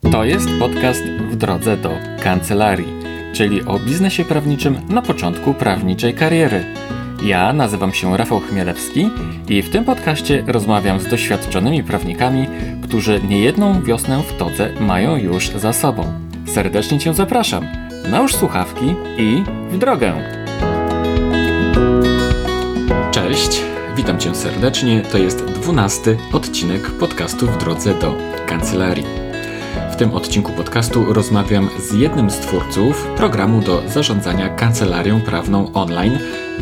To jest podcast w drodze do kancelarii, czyli o biznesie prawniczym na początku prawniczej kariery. Ja nazywam się Rafał Chmielewski i w tym podcaście rozmawiam z doświadczonymi prawnikami, którzy niejedną wiosnę w todze mają już za sobą. Serdecznie Cię zapraszam. Nałóż słuchawki i w drogę. Cześć, witam Cię serdecznie. To jest dwunasty odcinek podcastu w drodze do kancelarii. Tym odcinku podcastu rozmawiam z jednym z twórców programu do zarządzania kancelarią prawną online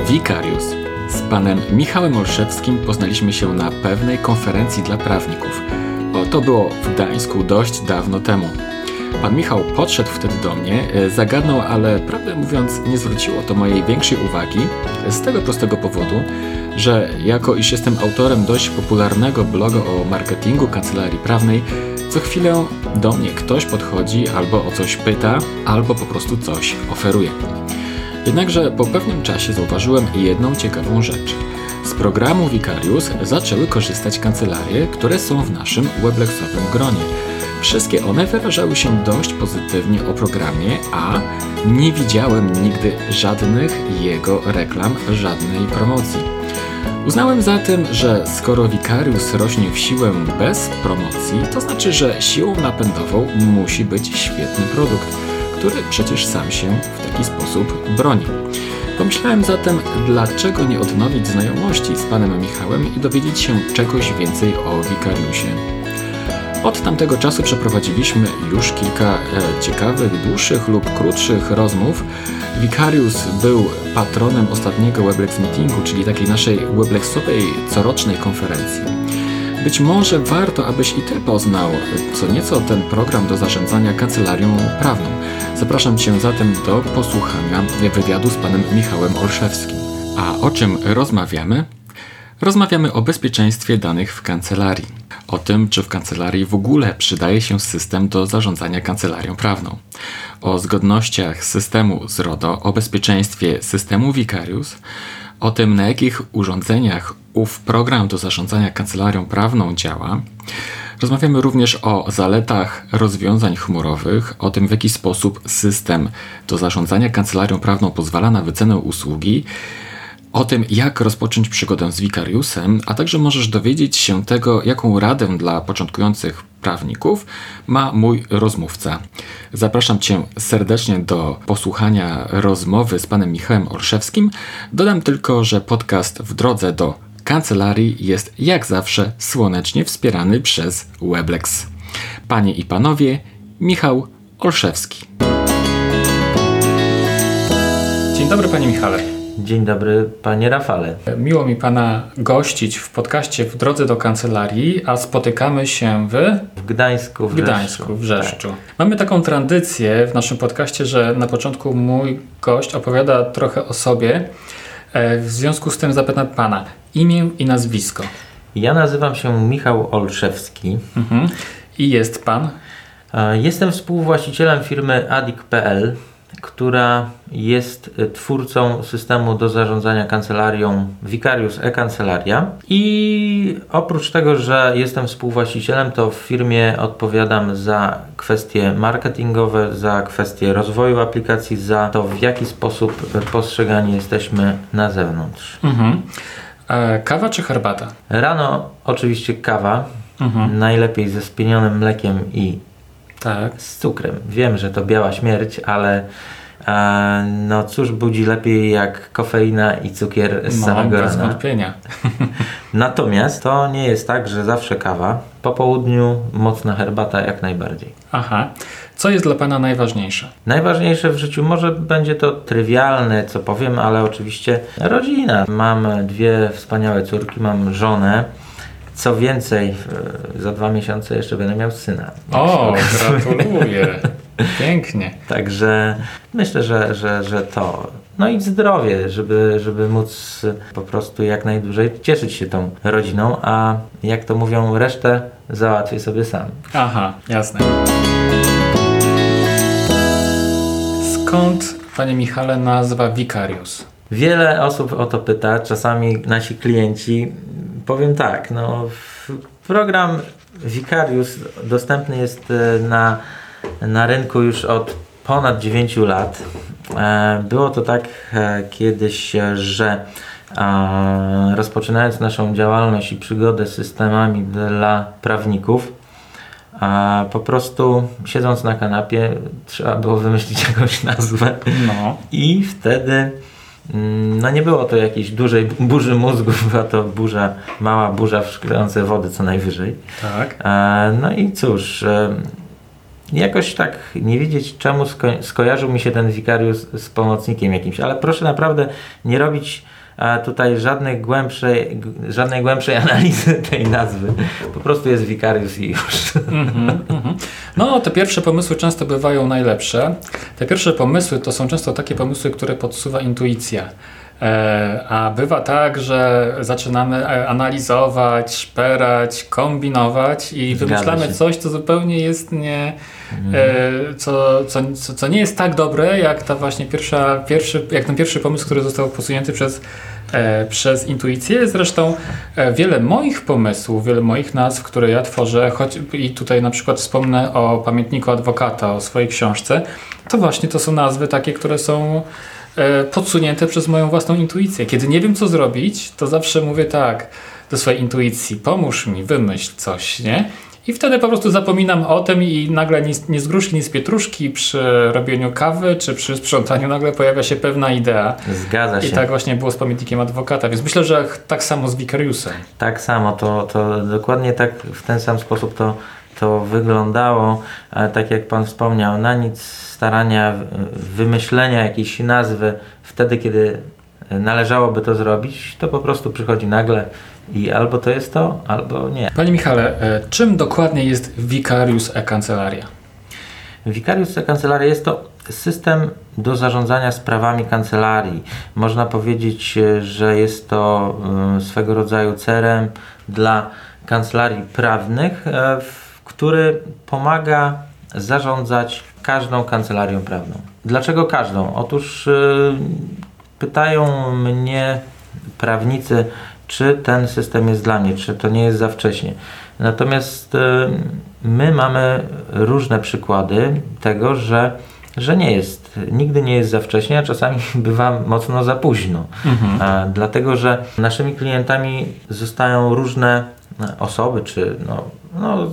Vicarius. Z panem Michałem Olszewskim poznaliśmy się na pewnej konferencji dla prawników. O, to było w Gdańsku dość dawno temu. Pan Michał podszedł wtedy do mnie, e, zagadnął, ale prawdę mówiąc nie zwróciło to mojej większej uwagi z tego prostego powodu, że jako iż jestem autorem dość popularnego bloga o marketingu kancelarii prawnej, co chwilę do mnie ktoś podchodzi albo o coś pyta, albo po prostu coś oferuje. Jednakże po pewnym czasie zauważyłem jedną ciekawą rzecz. Z programu Vicarius zaczęły korzystać kancelarie, które są w naszym weblexowym gronie. Wszystkie one wyrażały się dość pozytywnie o programie, a nie widziałem nigdy żadnych jego reklam, żadnej promocji. Uznałem zatem, że skoro Vicarius rośnie w siłę bez promocji, to znaczy, że siłą napędową musi być świetny produkt, który przecież sam się w taki sposób broni. Pomyślałem zatem, dlaczego nie odnowić znajomości z panem Michałem i dowiedzieć się czegoś więcej o Vicariusie. Od tamtego czasu przeprowadziliśmy już kilka e, ciekawych, dłuższych lub krótszych rozmów. Vicarius był patronem ostatniego Weblex Meetingu, czyli takiej naszej Weblexowej corocznej konferencji. Być może warto, abyś i Ty poznał co nieco ten program do zarządzania kancelarią prawną. Zapraszam Cię zatem do posłuchania wywiadu z panem Michałem Olszewskim. A o czym rozmawiamy? Rozmawiamy o bezpieczeństwie danych w kancelarii. O tym, czy w kancelarii w ogóle przydaje się system do zarządzania kancelarią prawną. O zgodnościach systemu z RODO, o bezpieczeństwie systemu Vicarius, o tym, na jakich urządzeniach ów program do zarządzania kancelarią prawną działa. Rozmawiamy również o zaletach rozwiązań chmurowych, o tym, w jaki sposób system do zarządzania kancelarią prawną pozwala na wycenę usługi o tym, jak rozpocząć przygodę z Wikariusem, a także możesz dowiedzieć się tego, jaką radę dla początkujących prawników ma mój rozmówca. Zapraszam Cię serdecznie do posłuchania rozmowy z panem Michałem Orszewskim. Dodam tylko, że podcast w drodze do kancelarii jest jak zawsze słonecznie wspierany przez Weblex. Panie i panowie, Michał Olszewski. Dzień dobry, panie Michale. Dzień dobry, panie Rafale. Miło mi pana gościć w podcaście w drodze do kancelarii, a spotykamy się w. W Gdańsku, w, Gdańsku, w Rzeszczu. Tak. Mamy taką tradycję w naszym podcaście, że na początku mój gość opowiada trochę o sobie. E, w związku z tym zapytam pana imię i nazwisko. Ja nazywam się Michał Olszewski. Mhm. I jest pan? E, jestem współwłaścicielem firmy Adik.pl która jest e, twórcą systemu do zarządzania kancelarią Vicarius e-Kancelaria. I oprócz tego, że jestem współwłaścicielem, to w firmie odpowiadam za kwestie marketingowe, za kwestie rozwoju aplikacji, za to w jaki sposób postrzegani jesteśmy na zewnątrz. Mhm. E, kawa czy herbata? Rano oczywiście kawa. Mhm. Najlepiej ze spienionym mlekiem i tak. Z cukrem. Wiem, że to biała śmierć, ale e, no cóż budzi lepiej jak kofeina i cukier z no, samego bez rana. wątpienia. Natomiast to nie jest tak, że zawsze kawa. Po południu mocna herbata jak najbardziej. Aha. Co jest dla Pana najważniejsze? Najważniejsze w życiu może będzie to trywialne, co powiem, ale oczywiście rodzina. Mam dwie wspaniałe córki, mam żonę. Co więcej, za dwa miesiące jeszcze będę miał syna. O, gratuluję. Pięknie. Także myślę, że, że, że to. No i zdrowie, żeby, żeby móc po prostu jak najdłużej cieszyć się tą rodziną, a jak to mówią, resztę załatwię sobie sam. Aha, jasne. Skąd, panie Michale, nazwa Vicarius? Wiele osób o to pyta, czasami nasi klienci powiem tak, no program Vicarius dostępny jest e, na, na rynku już od ponad 9 lat. E, było to tak e, kiedyś, że rozpoczynając naszą działalność i przygodę z systemami dla prawników, a po prostu siedząc na kanapie trzeba było wymyślić jakąś nazwę no. i wtedy no nie było to jakiejś dużej burzy mózgów, była to burza, mała burza w szklance wody co najwyżej. Tak. No i cóż, jakoś tak nie wiedzieć czemu sko skojarzył mi się ten wikariusz z pomocnikiem jakimś, ale proszę naprawdę nie robić tutaj żadnej głębszej, żadnej głębszej analizy tej nazwy. Po prostu jest Vicarius i już. Mm -hmm, No, te pierwsze pomysły często bywają najlepsze. Te pierwsze pomysły to są często takie pomysły, które podsuwa intuicja. E, a bywa tak, że zaczynamy e, analizować, szperać, kombinować i wymyślamy coś, co zupełnie jest nie, mhm. co, co, co nie jest tak dobre, jak ta właśnie pierwsza, pierwszy, jak ten pierwszy pomysł, który został posunięty przez, przez intuicję. Zresztą wiele moich pomysłów, wiele moich nazw, które ja tworzę, choć i tutaj na przykład wspomnę o pamiętniku adwokata, o swojej książce, to właśnie to są nazwy takie, które są E, podsunięte przez moją własną intuicję. Kiedy nie wiem, co zrobić, to zawsze mówię tak do swojej intuicji: pomóż mi, wymyśl coś, nie? I wtedy po prostu zapominam o tym i nagle nie, nie z gruszki, nie z pietruszki przy robieniu kawy czy przy sprzątaniu nagle pojawia się pewna idea. Zgadza się. I tak właśnie było z pamiętnikiem adwokata, więc myślę, że tak samo z Vicariusem. Tak samo, to, to dokładnie tak w ten sam sposób to, to wyglądało. Tak jak Pan wspomniał, na nic starania wymyślenia jakiejś nazwy wtedy, kiedy należałoby to zrobić, to po prostu przychodzi nagle i albo to jest to, albo nie. Panie Michale, e, czym dokładnie jest Vicarius e-Kancelaria? Vicarius e-Kancelaria jest to system do zarządzania sprawami kancelarii. Można powiedzieć, e, że jest to e, swego rodzaju CRM dla kancelarii prawnych, który pomaga zarządzać każdą kancelarią prawną. Dlaczego każdą? Otóż yy, pytają mnie prawnicy, czy ten system jest dla mnie, czy to nie jest za wcześnie. Natomiast yy, my mamy różne przykłady tego, że że nie jest, nigdy nie jest za wcześnie, a czasami bywa mocno za późno. Mhm. A, dlatego, że naszymi klientami zostają różne osoby, czy no, no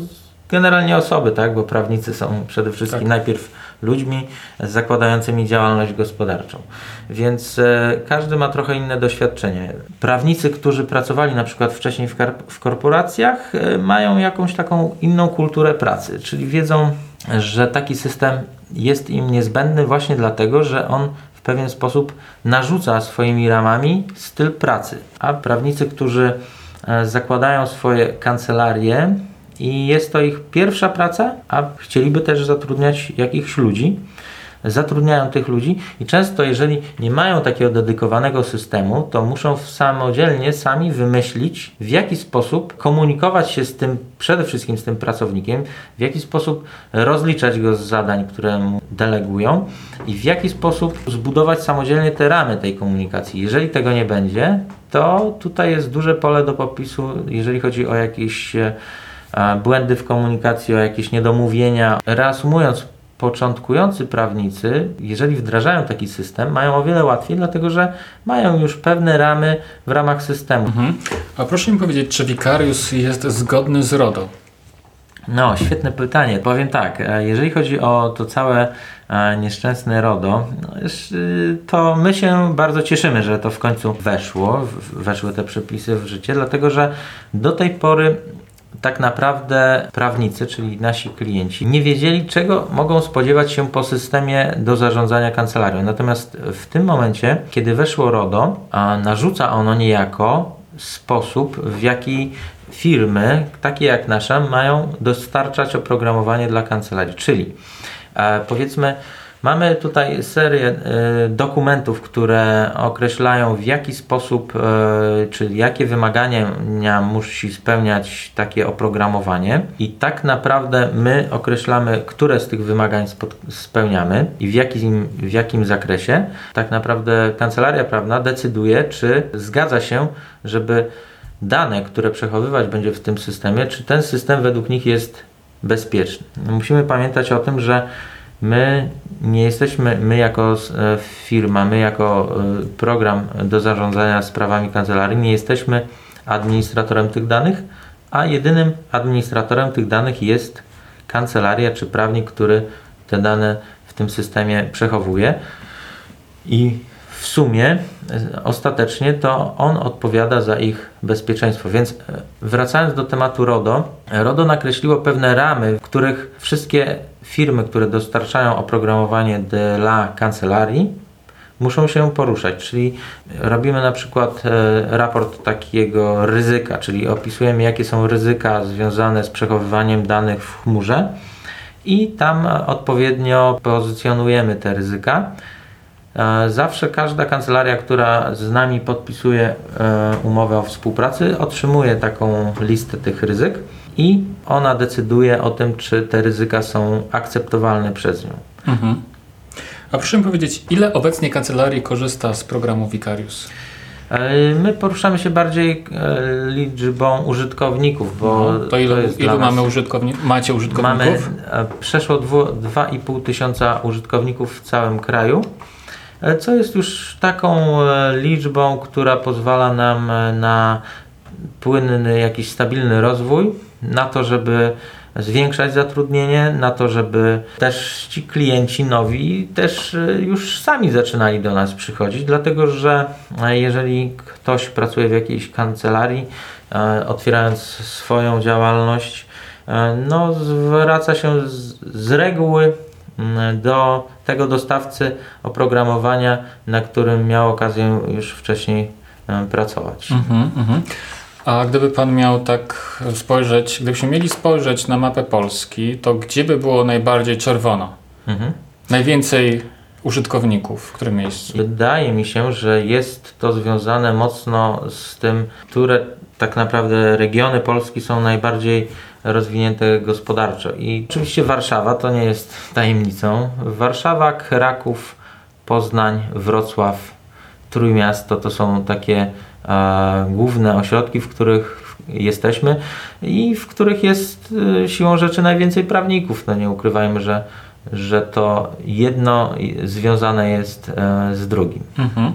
generalnie osoby, tak? bo prawnicy są przede wszystkim tak. najpierw ludźmi zakładającymi działalność gospodarczą. Więc e, każdy ma trochę inne doświadczenie. Prawnicy, którzy pracowali na przykład wcześniej w, w korporacjach, e, mają jakąś taką inną kulturę pracy, czyli wiedzą, że taki system jest im niezbędny właśnie dlatego, że on w pewien sposób narzuca swoimi ramami styl pracy. A prawnicy, którzy e, zakładają swoje kancelarie, i jest to ich pierwsza praca, a chcieliby też zatrudniać jakichś ludzi. Zatrudniają tych ludzi i często, jeżeli nie mają takiego dedykowanego systemu, to muszą samodzielnie sami wymyślić, w jaki sposób komunikować się z tym, przede wszystkim z tym pracownikiem, w jaki sposób rozliczać go z zadań, które mu delegują i w jaki sposób zbudować samodzielnie te ramy tej komunikacji. Jeżeli tego nie będzie, to tutaj jest duże pole do popisu, jeżeli chodzi o jakieś błędy w komunikacji, o jakieś niedomówienia. Reasumując, początkujący prawnicy, jeżeli wdrażają taki system, mają o wiele łatwiej, dlatego że mają już pewne ramy w ramach systemu. Mhm. A proszę mi powiedzieć, czy wikarius jest zgodny z RODO? No, świetne pytanie. Powiem tak, e, jeżeli chodzi o to całe e, nieszczęsne RODO, no, y, to my się bardzo cieszymy, że to w końcu weszło, weszły te przepisy w życie, dlatego że do tej pory tak naprawdę prawnicy, czyli nasi klienci, nie wiedzieli, czego mogą spodziewać się po systemie do zarządzania kancelarią. Natomiast w tym momencie, kiedy weszło RODO, a narzuca ono niejako sposób, w jaki firmy, takie jak nasza, mają dostarczać oprogramowanie dla kancelarii. Czyli e, powiedzmy, Mamy tutaj serię y, dokumentów, które określają w jaki sposób, y, czyli jakie wymagania musi spełniać takie oprogramowanie i tak naprawdę my określamy, które z tych wymagań spełniamy i w jakim, w jakim zakresie. Tak naprawdę kancelaria prawna decyduje, czy zgadza się, żeby dane, które przechowywać będzie w tym systemie, czy ten system według nich jest bezpieczny. Musimy pamiętać o tym, że my nie jesteśmy, my jako e, firma, my jako e, program do zarządzania sprawami kancelarii, nie jesteśmy administratorem tych danych, a jedynym administratorem tych danych jest kancelaria czy prawnik, który te dane w tym systemie przechowuje. I w sumie e, ostatecznie to on odpowiada za ich bezpieczeństwo. Więc e, wracając do tematu RODO, RODO nakreśliło pewne ramy, w których wszystkie firmy, które dostarczają oprogramowanie dla kancelarii, muszą się poruszać, czyli robimy na przykład e, raport takiego ryzyka, czyli opisujemy jakie są ryzyka związane z przechowywaniem danych w chmurze i tam odpowiednio pozycjonujemy te ryzyka. E, zawsze każda kancelaria, która z nami podpisuje e, umowę o współpracy, otrzymuje taką listę tych ryzyk i ona decyduje o tym, czy te ryzyka są akceptowalne przez nią. Mhm. A proszę mi powiedzieć, ile obecnie kancelarii korzysta z programu Vicarius? E, my poruszamy się bardziej liczbą użytkowników, bo no, to ile, to ilu mamy użytkowni macie użytkowników? Mamy przeszło 2,5 tysiąca użytkowników w całym kraju. E, co jest już taką e, liczbą, która pozwala nam e, na płynny, jakiś stabilny rozwój, na to, żeby zwiększać zatrudnienie, na to, żeby też ci klienci nowi też już sami zaczynali do nas przychodzić, dlatego że jeżeli ktoś pracuje w jakiejś kancelarii, otwierając swoją działalność, no zwraca się z, z reguły do tego dostawcy oprogramowania, na którym miał okazję już wcześniej pracować. Mhm, mhm. A gdyby Pan miał tak spojrzeć, gdybyśmy mieli spojrzeć na mapę Polski, to gdzie by było najbardziej czerwono? Mhm. Najwięcej użytkowników, w którym miejscu? Wydaje mi się, że jest to związane mocno z tym, które tak naprawdę regiony Polski są najbardziej rozwinięte gospodarczo. I oczywiście Warszawa to nie jest tajemnicą. Warszawa, Kraków, Poznań, Wrocław, Trójmiasto to są takie e, główne ośrodki, w których jesteśmy i w których jest e, siłą rzeczy najwięcej prawników. No nie ukrywajmy, że, że to jedno związane jest e, z drugim. Mhm.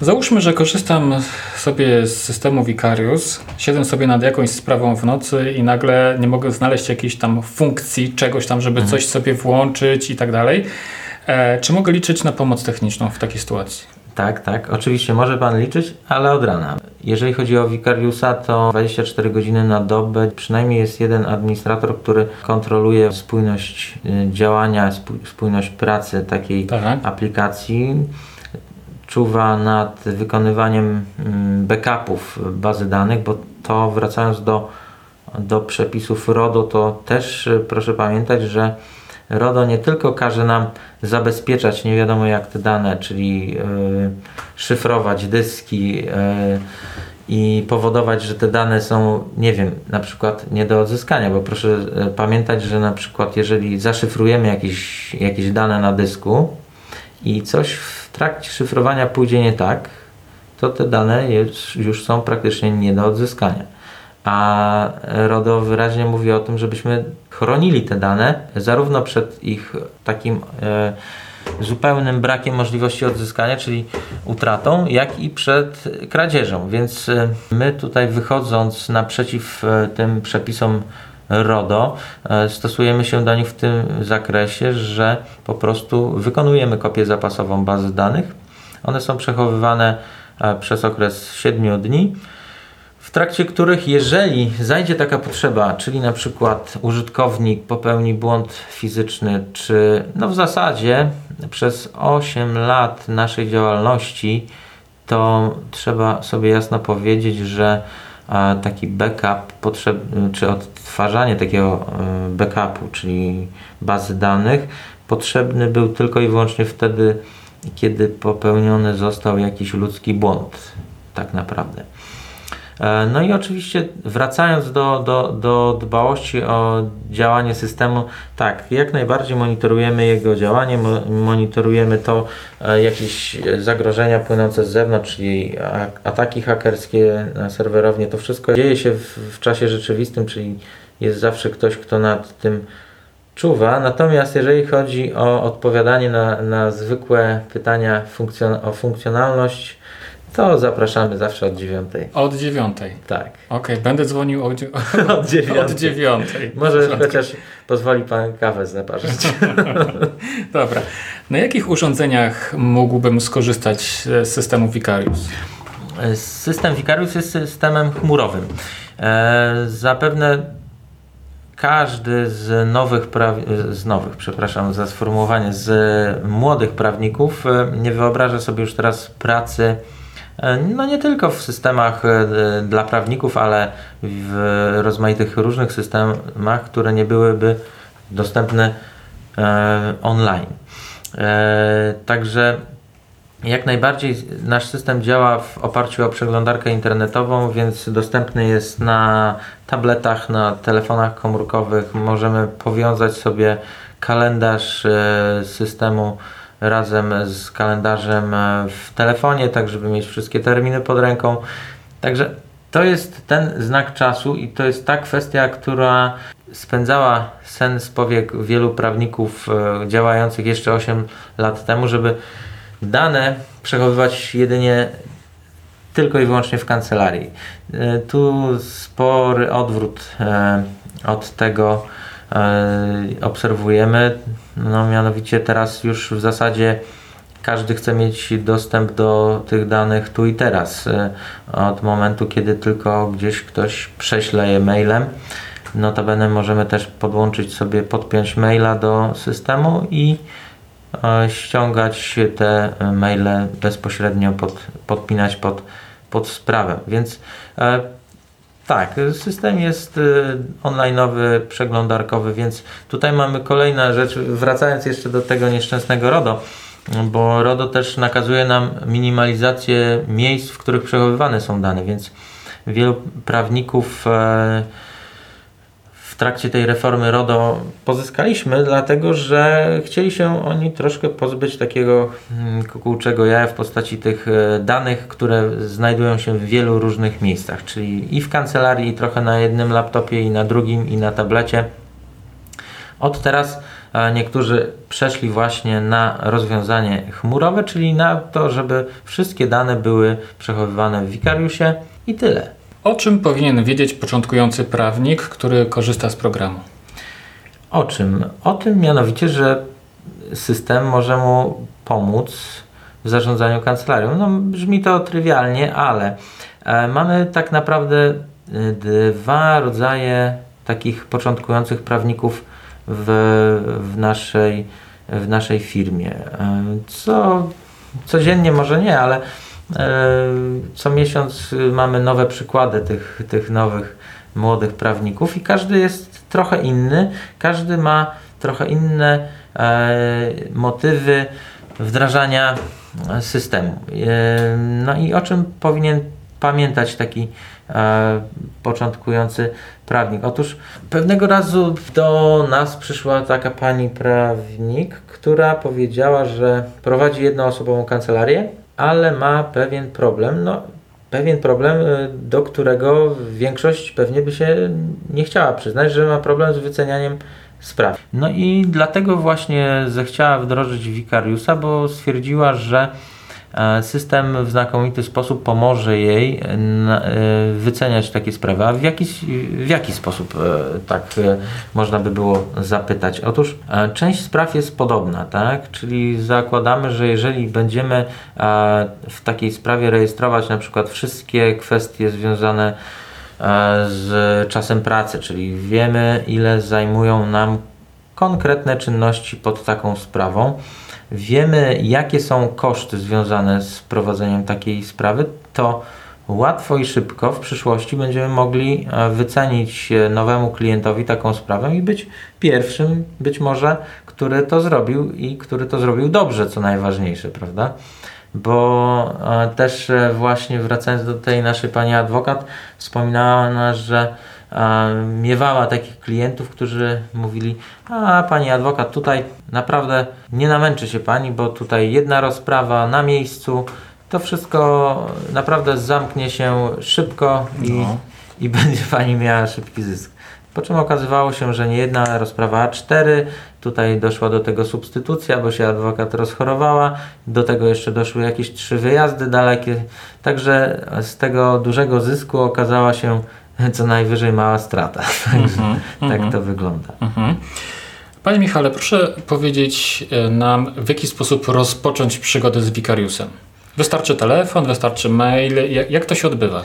Załóżmy, że korzystam sobie z systemu Vicarius, siedzę sobie nad jakąś sprawą w nocy i nagle nie mogę znaleźć jakiejś tam funkcji, czegoś tam, żeby mhm. coś sobie włączyć i tak dalej. E, czy mogę liczyć na pomoc techniczną w takiej sytuacji? Tak, tak. Oczywiście może Pan liczyć, ale od rana. Jeżeli chodzi o Vicariusa, to 24 godziny na dobę przynajmniej jest jeden administrator, który kontroluje spójność y, działania, spójność pracy takiej tak. aplikacji czuwa nad wykonywaniem mm, backupów bazy danych, bo to wracając do, do przepisów RODO, to też y, proszę pamiętać, że RODO nie tylko każe nam zabezpieczać nie wiadomo jak te dane, czyli yy, szyfrować dyski yy, i powodować, że te dane są, nie wiem, na przykład nie do odzyskania, bo proszę pamiętać, że na przykład jeżeli zaszyfrujemy jakieś, jakieś dane na dysku i coś w trakcie szyfrowania pójdzie nie tak, to te dane już, są praktycznie nie do odzyskania. A RODO wyraźnie mówi o tym, żebyśmy chronili te dane zarówno przed ich takim e, zupełnym brakiem możliwości odzyskania, czyli utratą, jak i przed kradzieżą. Więc e, my tutaj wychodząc naprzeciw e, tym przepisom RODO, e, stosujemy się do nich w tym zakresie, że po prostu wykonujemy kopię zapasową bazy danych. One są przechowywane e, przez okres 7 dni, w trakcie których jeżeli zajdzie taka potrzeba, czyli na przykład użytkownik popełni błąd fizyczny, czy no w zasadzie przez 8 lat naszej działalności, to trzeba sobie jasno powiedzieć, że taki backup potrzebny, czy odtwarzanie takiego e, backupu, czyli bazy danych, potrzebny był tylko i wyłącznie wtedy, kiedy popełniony został jakiś ludzki błąd, tak naprawdę. E, no i oczywiście wracając do, do, do dbałości o działanie systemu, tak, jak najbardziej monitorujemy jego działanie, monitorujemy to e, jakieś zagrożenia płynące z zewnątrz, czyli ataki hakerskie na serwerownię, to wszystko dzieje się w, w czasie rzeczywistym, czyli jest zawsze ktoś, kto nad tym czuwa. Natomiast jeżeli chodzi o odpowiadanie na, na zwykłe pytania funkcjon o funkcjonalność, to zapraszamy zawsze od dziewiątej. Od dziewiątej? Tak. Okej, okay, będę dzwonił od, od dziewiątej. Od dziewiątej. Może chociaż pozwoli Pan kawę zaparzyć. Dobra. Na jakich urządzeniach mógłbym skorzystać z systemu Vicarius? System Vicarius jest systemem chmurowym. E, zapewne każdy z nowych, z nowych, przepraszam za sformułowanie, z młodych prawników e, nie wyobraża sobie już teraz pracy no nie tylko w systemach e, dla prawników, ale w rozmaitych różnych systemach, które nie byłyby dostępne online. Także jak najbardziej nasz system działa w oparciu o przeglądarkę internetową, więc dostępny jest na tabletach, na telefonach komórkowych. Możemy powiązać sobie kalendarz e, systemu razem z kalendarzem e, w telefonie, tak żeby mieć wszystkie terminy pod ręką. Także to jest ten znak czasu i to jest ta kwestia, która spędzała sen z powiek wielu prawników e, działających jeszcze 8 lat temu, żeby dane przechowywać jedynie tylko i wyłącznie w kancelarii. E, tu spory odwrót od tego obserwujemy. No, mianowicie teraz już w zasadzie każdy chce mieć dostęp do tych danych tu i teraz. Od momentu, kiedy tylko gdzieś ktoś prześle je mailem. Notabene możemy też podłączyć sobie, podpiąć maila do systemu i ściągać te maile bezpośrednio, pod, podpinać pod, pod sprawę. Więc e, tak, system jest e, online'owy, przeglądarkowy, więc tutaj mamy kolejna rzecz, wracając jeszcze do tego nieszczęsnego RODO, bo RODO też nakazuje nam minimalizację miejsc, w których przechowywane są dane, więc wielu prawników e, trakcie tej reformy RODO pozyskaliśmy, dlatego że chcieli się oni troszkę pozbyć takiego mm, kukułczego jaja w postaci tych e, danych, które znajdują się w wielu różnych miejscach, czyli i w kancelarii, i trochę na jednym laptopie, i na drugim, i na tablecie. Od teraz e, niektórzy przeszli właśnie na rozwiązanie chmurowe, czyli na to, żeby wszystkie dane były przechowywane w Vicariusie i tyle. O czym powinien wiedzieć początkujący prawnik, który korzysta z programu? O czym? O tym mianowicie, że system może mu pomóc w zarządzaniu kancelarią. No, brzmi to trywialnie, ale e, mamy tak naprawdę e, dwa rodzaje takich początkujących prawników w, w, naszej, w naszej firmie. E, co codziennie może nie, ale co miesiąc mamy nowe przykłady tych, tych nowych młodych prawników i każdy jest trochę inny, każdy ma trochę inne e, motywy wdrażania systemu. E, no i o czym powinien pamiętać taki początkujący prawnik? Otóż pewnego razu do nas przyszła taka pani prawnik, która powiedziała, że prowadzi jednoosobową kancelarię ale ma pewien problem, no pewien problem, y, do którego większość pewnie by się nie chciała przyznać, że ma problem z wycenianiem spraw. No i dlatego właśnie zechciała wdrożyć Wikariusa, bo stwierdziła, że system w znakomity sposób pomoże jej e, wyceniać takie sprawy. A w jaki, w jaki sposób e, tak można by było zapytać? Otóż część spraw jest podobna, tak? Czyli zakładamy, że jeżeli będziemy w takiej sprawie rejestrować na przykład wszystkie kwestie związane z czasem pracy, czyli wiemy ile zajmują nam konkretne czynności pod taką sprawą, wiemy, jakie są koszty związane z prowadzeniem takiej sprawy, to łatwo i szybko w przyszłości będziemy mogli e, wycenić e, nowemu klientowi taką sprawę i być pierwszym, być może, który to zrobił i który to zrobił dobrze, co najważniejsze, prawda? bo e, też właśnie wracając do tej naszej pani adwokat, wspominała ona, że miewała takich klientów, którzy mówili, a pani adwokat, tutaj naprawdę nie namęczy się pani, bo tutaj jedna rozprawa na miejscu, to wszystko naprawdę zamknie się szybko i, No. i będzie pani miała szybki zysk. Po czym okazywało się, że nie jedna rozprawa A4, tutaj doszła do tego substytucja, bo się adwokat rozchorowała, do tego jeszcze doszły jakieś trzy wyjazdy dalekie, także z tego dużego zysku okazała się co najwyżej mała strata. Także tak to wygląda. Mhm. Panie Michale, proszę powiedzieć e, nam, w jaki sposób rozpocząć przygodę z wikariusem. Wystarczy telefon, wystarczy mail, jak, jak to się odbywa?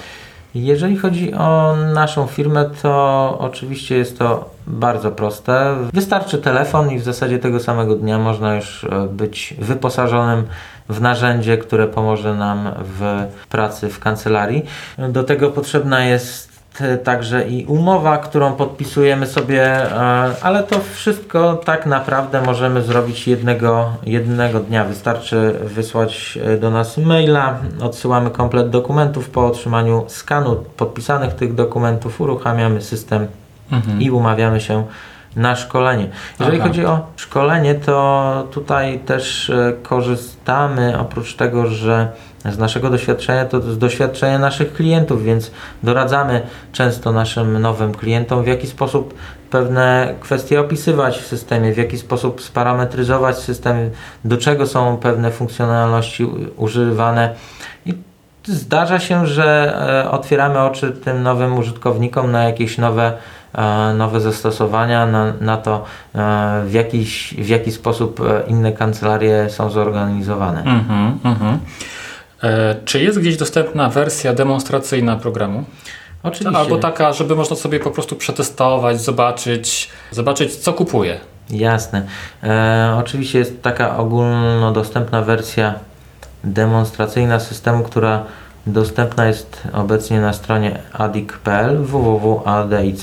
Jeżeli chodzi o naszą firmę, to oczywiście jest to bardzo proste. Wystarczy telefon i w zasadzie tego samego dnia można już e, być wyposażonym w narzędzie, które pomoże nam w pracy w kancelarii. Do tego potrzebna jest także i umowa, którą podpisujemy sobie, e, ale to wszystko tak naprawdę możemy zrobić jednego, jednego dnia. Wystarczy wysłać e, do nas maila, odsyłamy komplet dokumentów. Po otrzymaniu skanu podpisanych tych dokumentów uruchamiamy system i umawiamy się na szkolenie. Jeżeli Aha. chodzi o szkolenie, to tutaj też e, korzystamy oprócz tego, że z naszego doświadczenia, to z doświadczenia naszych klientów, więc doradzamy często naszym nowym klientom, w jaki sposób pewne kwestie opisywać w systemie, w jaki sposób sparametryzować system, do czego są pewne funkcjonalności używane. I zdarza się, że e, otwieramy oczy tym nowym użytkownikom na jakieś nowe, nowe zastosowania, na, na to, e, w, jakiś, w jaki sposób e, inne kancelarie są zorganizowane. Mhm, mhm. E, czy jest gdzieś dostępna wersja demonstracyjna programu? Oczywiście. Albo taka, żeby można sobie po prostu przetestować, zobaczyć, zobaczyć co kupuje. Jasne. E, oczywiście jest taka ogólnodostępna wersja demonstracyjna systemu, która dostępna jest obecnie na stronie adic.pl www.adic.pl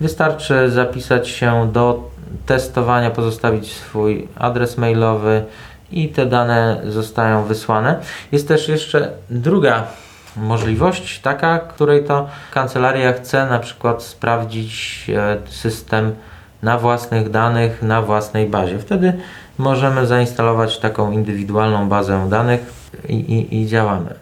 Wystarczy zapisać się do testowania, pozostawić swój adres mailowy i te dane zostają wysłane. Jest też jeszcze druga możliwość, taka, której to kancelaria chce na przykład sprawdzić e, system na własnych danych, na własnej bazie. Wtedy możemy zainstalować taką indywidualną bazę danych i, i, i działamy.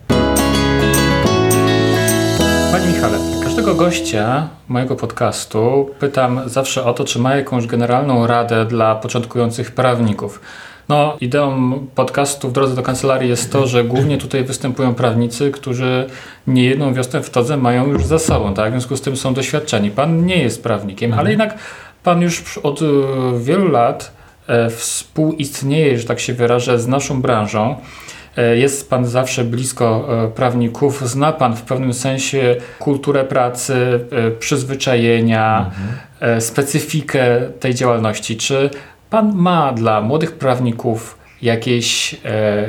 Panie Michale, każdego gościa mojego podcastu pytam zawsze o to, czy ma jakąś generalną radę dla początkujących prawników. No, ideą podcastu w drodze do kancelarii jest to, że głównie tutaj występują prawnicy, którzy nie jedną wiosnę w todze mają już za sobą, tak? W związku z tym są doświadczeni. Pan nie jest prawnikiem, ale jednak pan już od e, wielu lat e, współistnieje, że tak się wyrażę, z naszą branżą. E, Jest Pan zawsze blisko e, prawników, zna Pan w pewnym sensie kulturę pracy, e, przyzwyczajenia, e, specyfikę tej działalności. Czy Pan ma dla młodych prawników jakieś,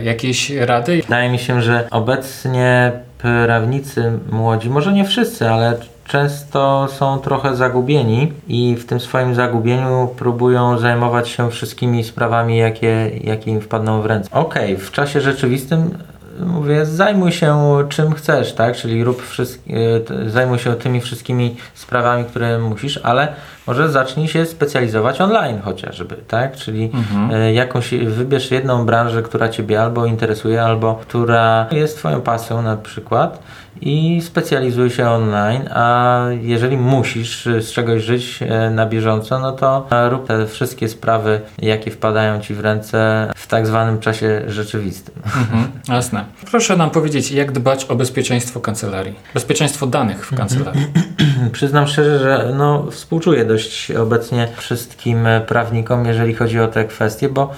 jakieś rady? Wydaje mi się, że obecnie prawnicy młodzi, może nie wszyscy, ale często są trochę zagubieni i w tym swoim zagubieniu próbują zajmować się wszystkimi sprawami, jakie, jakie im wpadną w ręce. Okej, w czasie rzeczywistym mówię, zajmuj się czym chcesz, tak? Czyli rób wszystkie, zajmuj się tymi wszystkimi sprawami, które musisz, ale może zacznij się specjalizować online chociażby, tak? Czyli e, jakąś, wybierz jedną branżę, która Ciebie albo interesuje, albo która jest Twoją pasją na przykład i specjalizuj się online, a jeżeli musisz z czegoś żyć e, na bieżąco, no to e, rób te wszystkie sprawy, jakie wpadają Ci w ręce w tak zwanym czasie rzeczywistym. Mhm, jasne. Proszę nam powiedzieć, jak dbać o bezpieczeństwo kancelarii, bezpieczeństwo danych w kancelarii. Przyznam szczerze, że no, współczuję dość obecnie wszystkim prawnikom, jeżeli chodzi o te kwestie, bo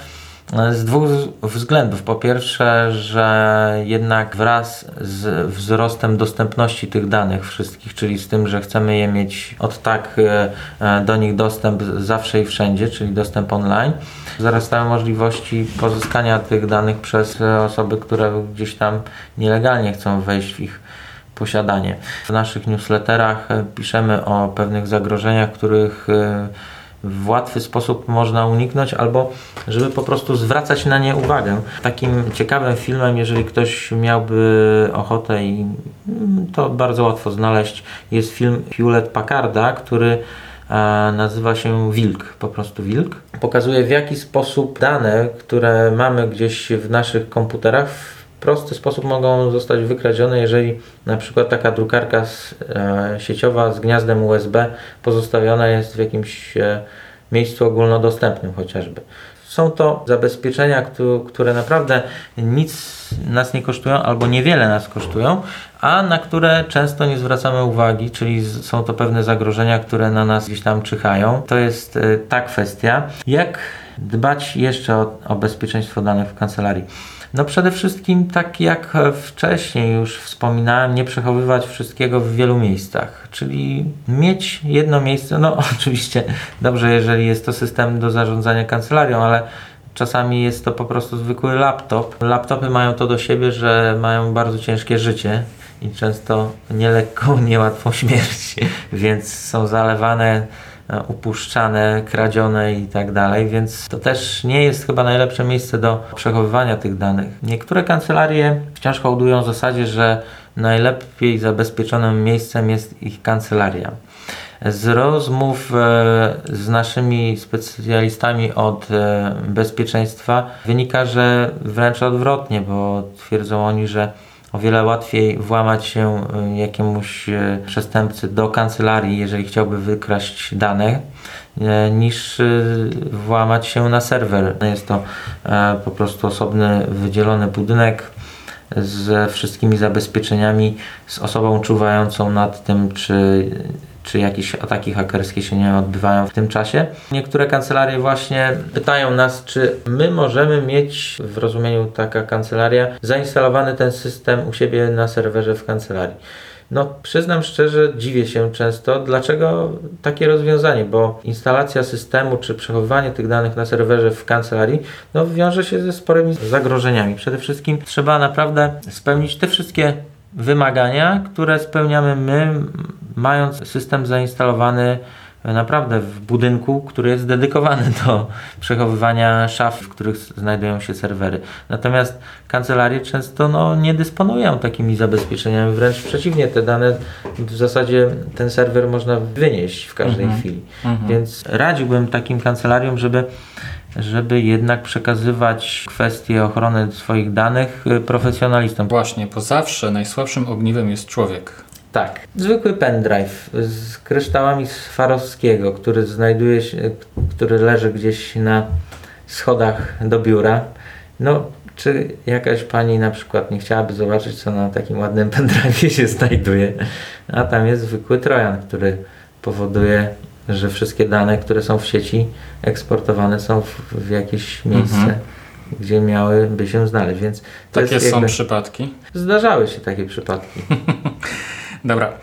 z dwóch względów. Po pierwsze, że jednak wraz z wzrostem dostępności tych danych wszystkich, czyli z tym, że chcemy je mieć od tak e, e, do nich dostęp zawsze i wszędzie, czyli dostęp online, wzrastają możliwości pozyskania tych danych przez e, osoby, które gdzieś tam nielegalnie chcą wejść w ich posiadanie. W naszych newsletterach piszemy o pewnych zagrożeniach, których w łatwy sposób można uniknąć, albo żeby po prostu zwracać na nie uwagę. Takim ciekawym filmem, jeżeli ktoś miałby ochotę i mm, to bardzo łatwo znaleźć, jest film Hewlett Packarda, który nazywa się Wilk, po prostu Wilk. Pokazuje w jaki sposób dane, które mamy gdzieś w naszych komputerach, prosty sposób mogą zostać wykradzione, jeżeli na przykład taka drukarka e, sieciowa z gniazdem USB pozostawiona jest w jakimś e, miejscu ogólnodostępnym chociażby. Są to zabezpieczenia, które naprawdę nic nas nie kosztują albo niewiele nas kosztują, a na które często nie zwracamy uwagi, czyli są to pewne zagrożenia, które na nas gdzieś tam czyhają. To jest e, ta kwestia. Jak dbać jeszcze o, o bezpieczeństwo danych w kancelarii? No przede wszystkim tak jak wcześniej już wspominałem, nie przechowywać wszystkiego w wielu miejscach, czyli mieć jedno miejsce, no oczywiście dobrze, jeżeli jest to system do zarządzania kancelarią, ale czasami jest to po prostu zwykły laptop. Laptopy mają to do siebie, że mają bardzo ciężkie życie i często nielekką, niełatwą śmierć, więc są zalewane upuszczane, kradzione i tak dalej, więc to też nie jest chyba najlepsze miejsce do przechowywania tych danych. Niektóre kancelarie wciąż hołdują w zasadzie, że najlepiej zabezpieczonym miejscem jest ich kancelaria. Z rozmów e, z naszymi specjalistami od e, bezpieczeństwa wynika, że wręcz odwrotnie, bo twierdzą oni, że o wiele łatwiej włamać się y, jakiemuś y, przestępcy do kancelarii, jeżeli chciałby wykraść dane, y, niż włamać się na serwer. Jest to e, po prostu osobny, wydzielony budynek ze wszystkimi zabezpieczeniami, z osobą czuwającą nad tym, czy czy jakieś ataki hakerskie się nie odbywają w tym czasie. Niektóre kancelarie właśnie pytają nas, czy my możemy mieć w rozumieniu taka kancelaria zainstalowany ten system u siebie na serwerze w kancelarii. No, przyznam szczerze, dziwię się często, dlaczego takie rozwiązanie, bo instalacja systemu czy przechowywanie tych danych na serwerze w kancelarii no, wiąże się ze sporymi zagrożeniami. Przede wszystkim trzeba naprawdę spełnić te wszystkie wymagania, które spełniamy my, mając system zainstalowany naprawdę w budynku, który jest dedykowany do przechowywania szaf, w których znajdują się serwery. Natomiast kancelarie często no, nie dysponują takimi zabezpieczeniami, wręcz przeciwnie, te dane w zasadzie ten serwer można wynieść w każdej mhm. chwili. Mhm. Więc radziłbym takim kancelariom, żeby żeby jednak przekazywać kwestie ochrony swoich danych y, profesjonalistom. Właśnie, bo zawsze najsłabszym ogniwem jest człowiek. Tak. Zwykły pendrive z kryształami Swarowskiego, który znajduje się, który leży gdzieś na schodach do biura. No, czy jakaś pani na przykład nie chciałaby zobaczyć, co na takim ładnym pendrive się znajduje? A tam jest zwykły trojan, który powoduje że wszystkie dane, które są w sieci, eksportowane są w, w jakieś miejsce, mhm. gdzie miałyby się znaleźć. Więc Takie są jakby... przypadki? Zdarzały się takie przypadki. Dobra.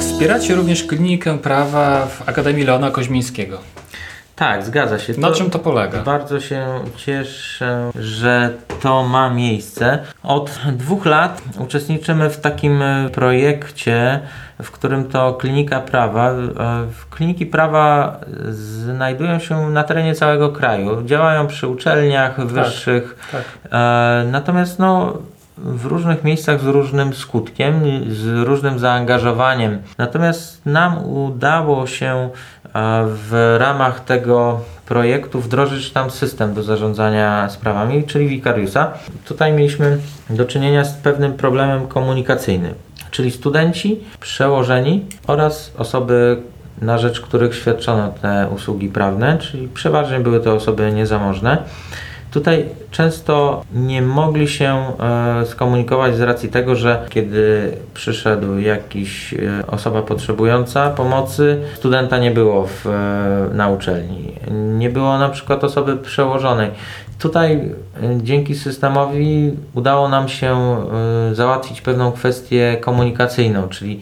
Wspieracie również klinikę prawa w Akademii Leona Koźmińskiego. Tak, zgadza się. Na to czym to polega? Bardzo się cieszę, że to ma miejsce. Od dwóch lat uczestniczymy w takim projekcie, w którym to klinika prawa. Kliniki prawa znajdują się na terenie całego kraju. Działają przy uczelniach tak, wyższych. Tak, tak. Natomiast no, w różnych miejscach z różnym skutkiem, z różnym zaangażowaniem. Natomiast nam udało się w ramach tego projektu wdrożyć tam system do zarządzania sprawami, czyli Vicariusa. Tutaj mieliśmy do czynienia z pewnym problemem komunikacyjnym, czyli studenci, przełożeni oraz osoby, na rzecz których świadczono te usługi prawne, czyli przeważnie były to osoby niezamożne. Tutaj często nie mogli się e, skomunikować z racji tego, że kiedy przyszedł jakiś e, osoba potrzebująca pomocy, studenta nie było w, e, na uczelni. Nie było na przykład osoby przełożonej. Tutaj dzięki systemowi udało nam się załatwić pewną kwestię komunikacyjną, czyli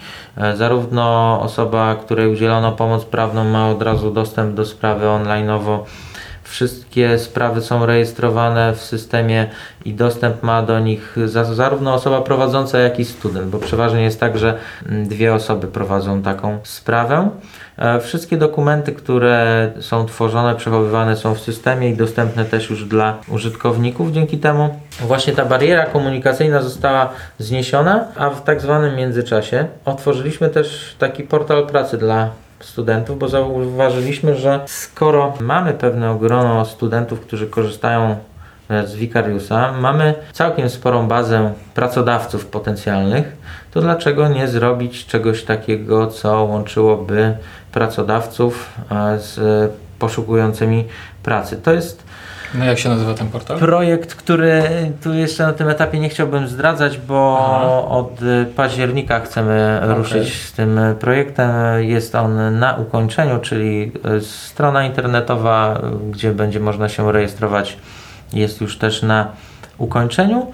zarówno osoba, której udzielono pomoc prawną ma od razu dostęp do sprawy online'owo Wszystkie sprawy są rejestrowane w systemie i dostęp ma do nich zarówno osoba prowadząca, jak i student, bo przeważnie jest tak, że mm, dwie osoby prowadzą taką sprawę. E, wszystkie dokumenty, które są tworzone, przechowywane są w systemie i dostępne też już dla użytkowników. Dzięki temu właśnie ta bariera komunikacyjna została zniesiona, a w tak zwanym międzyczasie otworzyliśmy też taki portal pracy dla studentów, bo zauważyliśmy, że skoro mamy pewne grono studentów, którzy korzystają z Vicariusa, mamy całkiem sporą bazę pracodawców potencjalnych, to dlaczego nie zrobić czegoś takiego, co łączyłoby pracodawców e, z poszukującymi pracy? To jest no jak się nazywa ten portal? Projekt, który tu jeszcze na tym etapie nie chciałbym zdradzać, bo Aha. od października chcemy okay. ruszyć z tym projektem. Jest on na ukończeniu, czyli strona internetowa, gdzie będzie można się rejestrować, jest już też na ukończeniu.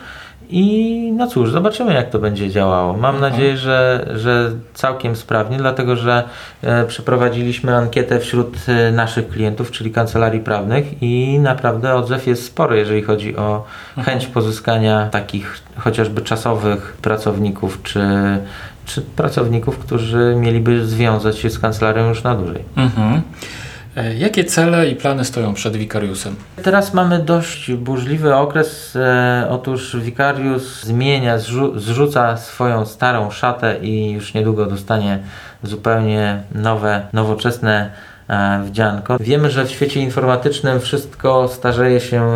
I no cóż, zobaczymy jak to będzie działało. Mam mhm. nadzieję, że, że całkiem sprawnie, dlatego że e, przeprowadziliśmy ankietę wśród e, naszych klientów, czyli kancelarii prawnych i naprawdę odzew jest spory, jeżeli chodzi o mhm. chęć pozyskania takich chociażby czasowych pracowników, czy, czy pracowników, którzy mieliby związać się z kancelarią już na dłużej. Mhm. E, jakie cele i plany stoją przed Wikariusem? Teraz mamy dość burzliwy okres. E, otóż Wikarius zmienia, zrzu zrzuca swoją starą szatę i już niedługo dostanie zupełnie nowe, nowoczesne e, wdzianko. Wiemy, że w świecie informatycznym wszystko starzeje się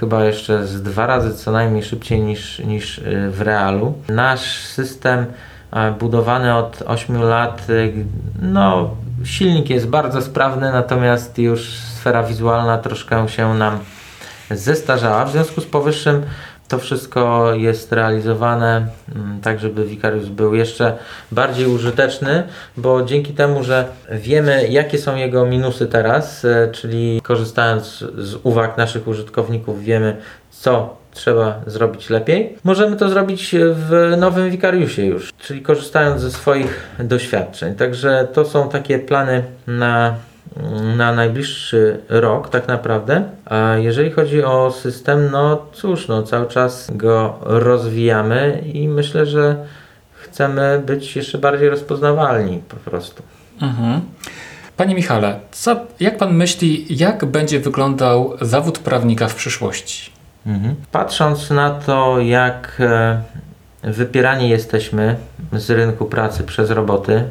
chyba jeszcze z dwa razy co najmniej szybciej niż, niż w realu. Nasz system budowany od 8 lat, no silnik jest bardzo sprawny, natomiast już sfera wizualna troszkę się nam zestarzała. W związku z powyższym to wszystko jest realizowane mm, tak, żeby Vicarius był jeszcze bardziej użyteczny, bo dzięki temu, że wiemy, jakie są jego minusy teraz, e, czyli korzystając z uwag naszych użytkowników, wiemy, co trzeba zrobić lepiej. Możemy to zrobić w nowym Wikariusie już, czyli korzystając ze swoich doświadczeń. Także to są takie plany na na najbliższy rok tak naprawdę. A jeżeli chodzi o system, no cóż, no cały czas go rozwijamy i myślę, że chcemy być jeszcze bardziej rozpoznawalni po prostu. Mhm. Panie Michale, co, jak Pan myśli, jak będzie wyglądał zawód prawnika w przyszłości? Mhm. Patrząc na to, jak e, wypierani jesteśmy z rynku pracy przez roboty,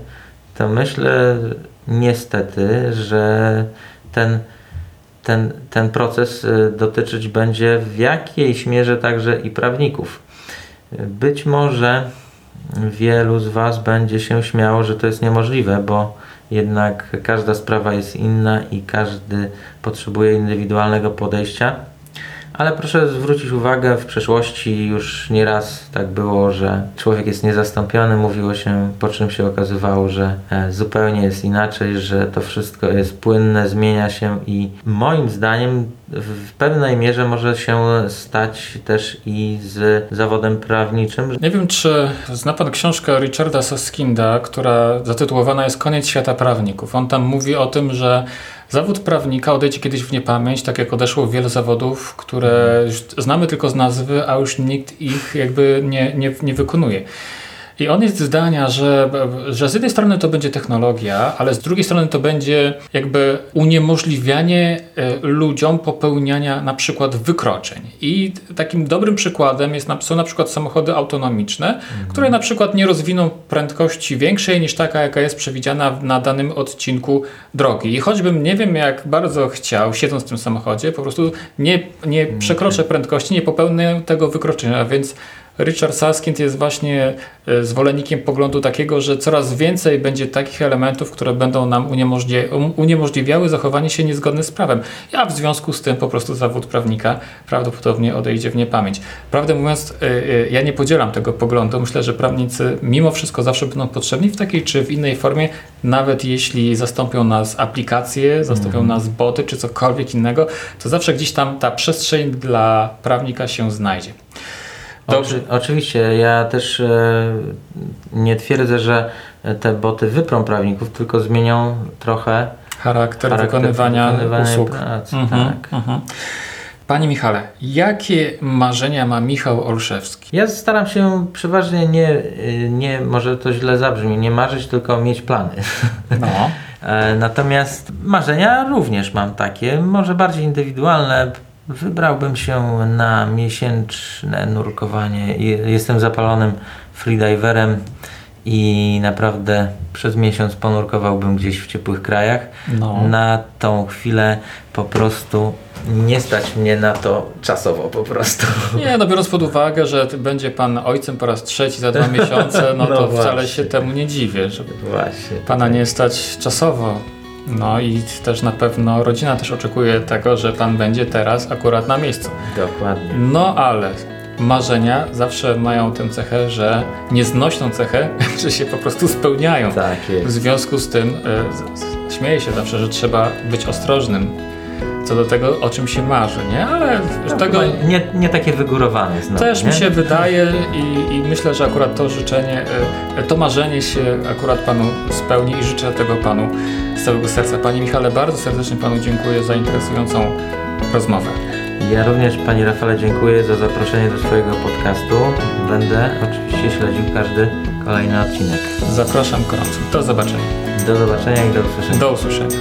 to myślę niestety, że ten, ten, ten proces e, dotyczyć będzie w jakiejś mierze także i prawników. Być może wielu z Was będzie się śmiało, że to jest niemożliwe, bo jednak każda sprawa jest inna i każdy potrzebuje indywidualnego podejścia. Ale proszę zwrócić uwagę, w przeszłości już nieraz tak było, że człowiek jest niezastąpiony, mówiło się, po czym się okazywało, że e, zupełnie jest inaczej, że to wszystko jest płynne, zmienia się i moim zdaniem w pewnej mierze może się stać też i z zawodem prawniczym. Nie wiem, czy zna Pan książkę Richarda Soskinda, która zatytułowana jest Koniec świata prawników. On tam mówi o tym, że Zawód prawnika odejdzie kiedyś w niepamięć, tak jak odeszło wiele zawodów, które znamy tylko z nazwy, a już nikt ich jakby nie, nie, nie wykonuje. I on jest zdania, że, że z jednej strony to będzie technologia, ale z drugiej strony to będzie jakby uniemożliwianie e, ludziom popełniania na przykład wykroczeń. I takim dobrym przykładem jest, są na przykład samochody autonomiczne, mhm. które na przykład nie rozwiną prędkości większej niż taka, jaka jest przewidziana na danym odcinku drogi. I choćbym nie wiem jak bardzo chciał, siedząc w tym samochodzie, po prostu nie, nie mhm. przekroczę prędkości, nie popełnię tego wykroczenia, więc Richard Saskind jest właśnie e, zwolennikiem poglądu takiego, że coraz więcej będzie takich elementów, które będą nam um, uniemożliwiały zachowanie się niezgodne z prawem. A w związku z tym po prostu zawód prawnika prawdopodobnie odejdzie w niepamięć. Prawdę mówiąc, e, e, ja nie podzielam tego poglądu. Myślę, że prawnicy mimo wszystko zawsze będą potrzebni w takiej czy w innej formie, nawet jeśli zastąpią nas aplikacje, zastąpią mm. nas boty czy cokolwiek innego, to zawsze gdzieś tam ta przestrzeń dla prawnika się znajdzie. Dobrze. oczywiście, ja też e, nie twierdzę, że te boty wyprą prawników, tylko zmienią trochę charakter, charakter wykonywania, wykonywania usług. pracy, Mhm, tak. mhm. Panie Michale, jakie marzenia ma Michał Olszewski? Ja staram się przeważnie nie, nie, może to źle zabrzmi, nie marzyć, tylko mieć plany. No. E, Natomiast marzenia również mam takie, może bardziej indywidualne. Wybrałbym się na miesięczne nurkowanie. Je- Jestem zapalonym freediverem i naprawdę przez miesiąc ponurkowałbym gdzieś w ciepłych krajach. No. Na tą chwilę po prostu nie stać mnie na to czasowo po prostu. Nie, no biorąc pod uwagę, że będzie pan ojcem po raz trzeci za dwa miesiące, no, No to wcale właśnie. się temu nie dziwię, że Właśnie. pana nie stać czasowo. No i też na pewno rodzina też oczekuje tego, że pan będzie teraz akurat na miejscu. Dokładnie. No ale marzenia zawsze mają tę cechę, że nieznośną cechę, że się po prostu spełniają. Tak W jest. związku z tym z- śmieję się zawsze, że trzeba być ostrożnym co do tego, o czym się marzy, nie? Ale tego Nie, nie takie wygórowane znowu, też nie? mi się wydaje i, i myślę, że akurat to życzenie, e, to marzenie się akurat Panu spełni i życzę tego Panu z całego serca. Panie Michale, bardzo serdecznie Panu dziękuję za interesującą rozmowę. Ja również Pani Rafale dziękuję za zaproszenie do swojego podcastu. Będę oczywiście śledził każdy kolejny odcinek. Zapraszam gorąco. Do zobaczenia. Do zobaczenia i do usłyszenia. Do usłyszenia.